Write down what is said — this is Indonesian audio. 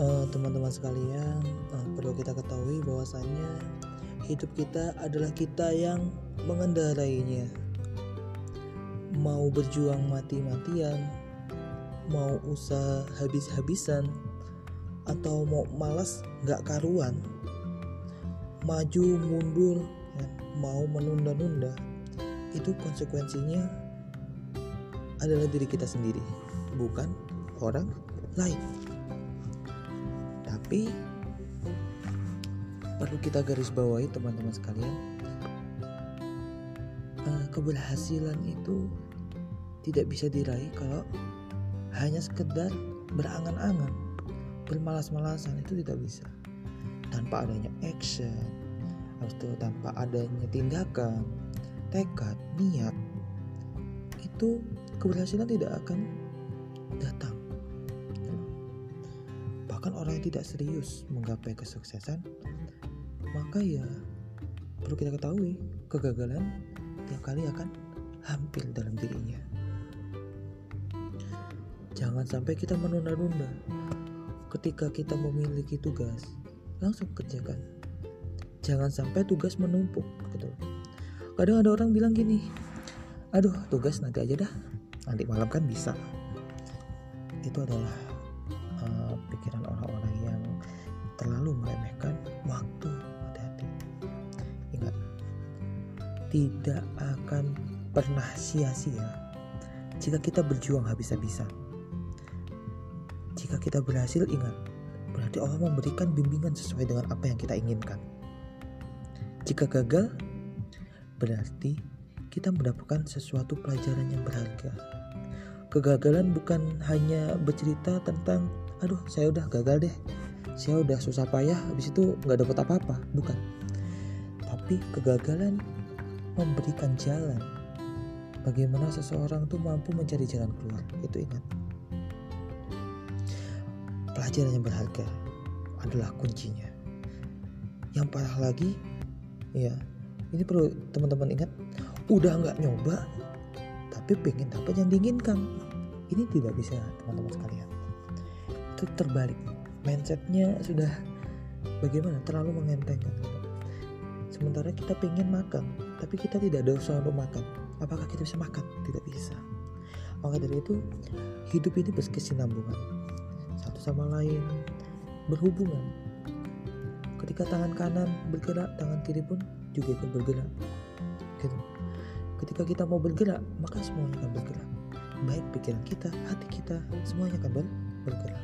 uh, teman-teman sekalian uh, perlu kita ketahui bahwasanya hidup kita adalah kita yang mengendarainya. Mau berjuang mati-matian mau usaha habis-habisan atau mau malas nggak karuan. Maju mundur ya, mau menunda-nunda itu konsekuensinya adalah diri kita sendiri bukan orang lain tapi perlu kita garis bawahi teman-teman sekalian eh, keberhasilan itu tidak bisa diraih kalau hanya sekedar berangan-angan bermalas-malasan itu tidak bisa. Tanpa adanya action itu tanpa adanya tindakan tekad niat itu keberhasilan tidak akan datang orang tidak serius menggapai kesuksesan maka ya perlu kita ketahui kegagalan tiap kali akan hampir dalam dirinya. Jangan sampai kita menunda-nunda. Ketika kita memiliki tugas langsung kerjakan. Jangan sampai tugas menumpuk gitu. Kadang ada orang bilang gini aduh tugas nanti aja dah. Nanti malam kan bisa. Itu adalah meremehkan waktu tidak akan pernah sia-sia jika kita berjuang habis-habisan. Jika kita berhasil, ingat, berarti Allah memberikan bimbingan sesuai dengan apa yang kita inginkan. Jika gagal, berarti kita mendapatkan sesuatu pelajaran yang berharga. Kegagalan bukan hanya bercerita tentang, aduh saya udah gagal deh, saya udah susah payah, habis itu nggak dapat apa-apa, bukan. Tapi kegagalan memberikan jalan bagaimana seseorang tuh mampu mencari jalan keluar itu ingat. Pelajaran yang berharga adalah kuncinya. Yang parah lagi ya ini perlu teman-teman ingat udah nggak nyoba tapi pengen dapat yang diinginkan. Ini tidak bisa teman-teman sekalian. Itu terbalik mindsetnya sudah bagaimana? Terlalu mengentengkan sementara kita pengen makan tapi kita tidak ada usaha untuk makan. Apakah kita bisa makan? Tidak bisa. Maka dari itu hidup ini berkesinambungan. Satu sama lain berhubungan. Ketika tangan kanan bergerak tangan kiri pun juga ikut bergerak gitu. Ketika kita mau bergerak maka semuanya akan bergerak. Baik pikiran kita hati kita semuanya akan bergerak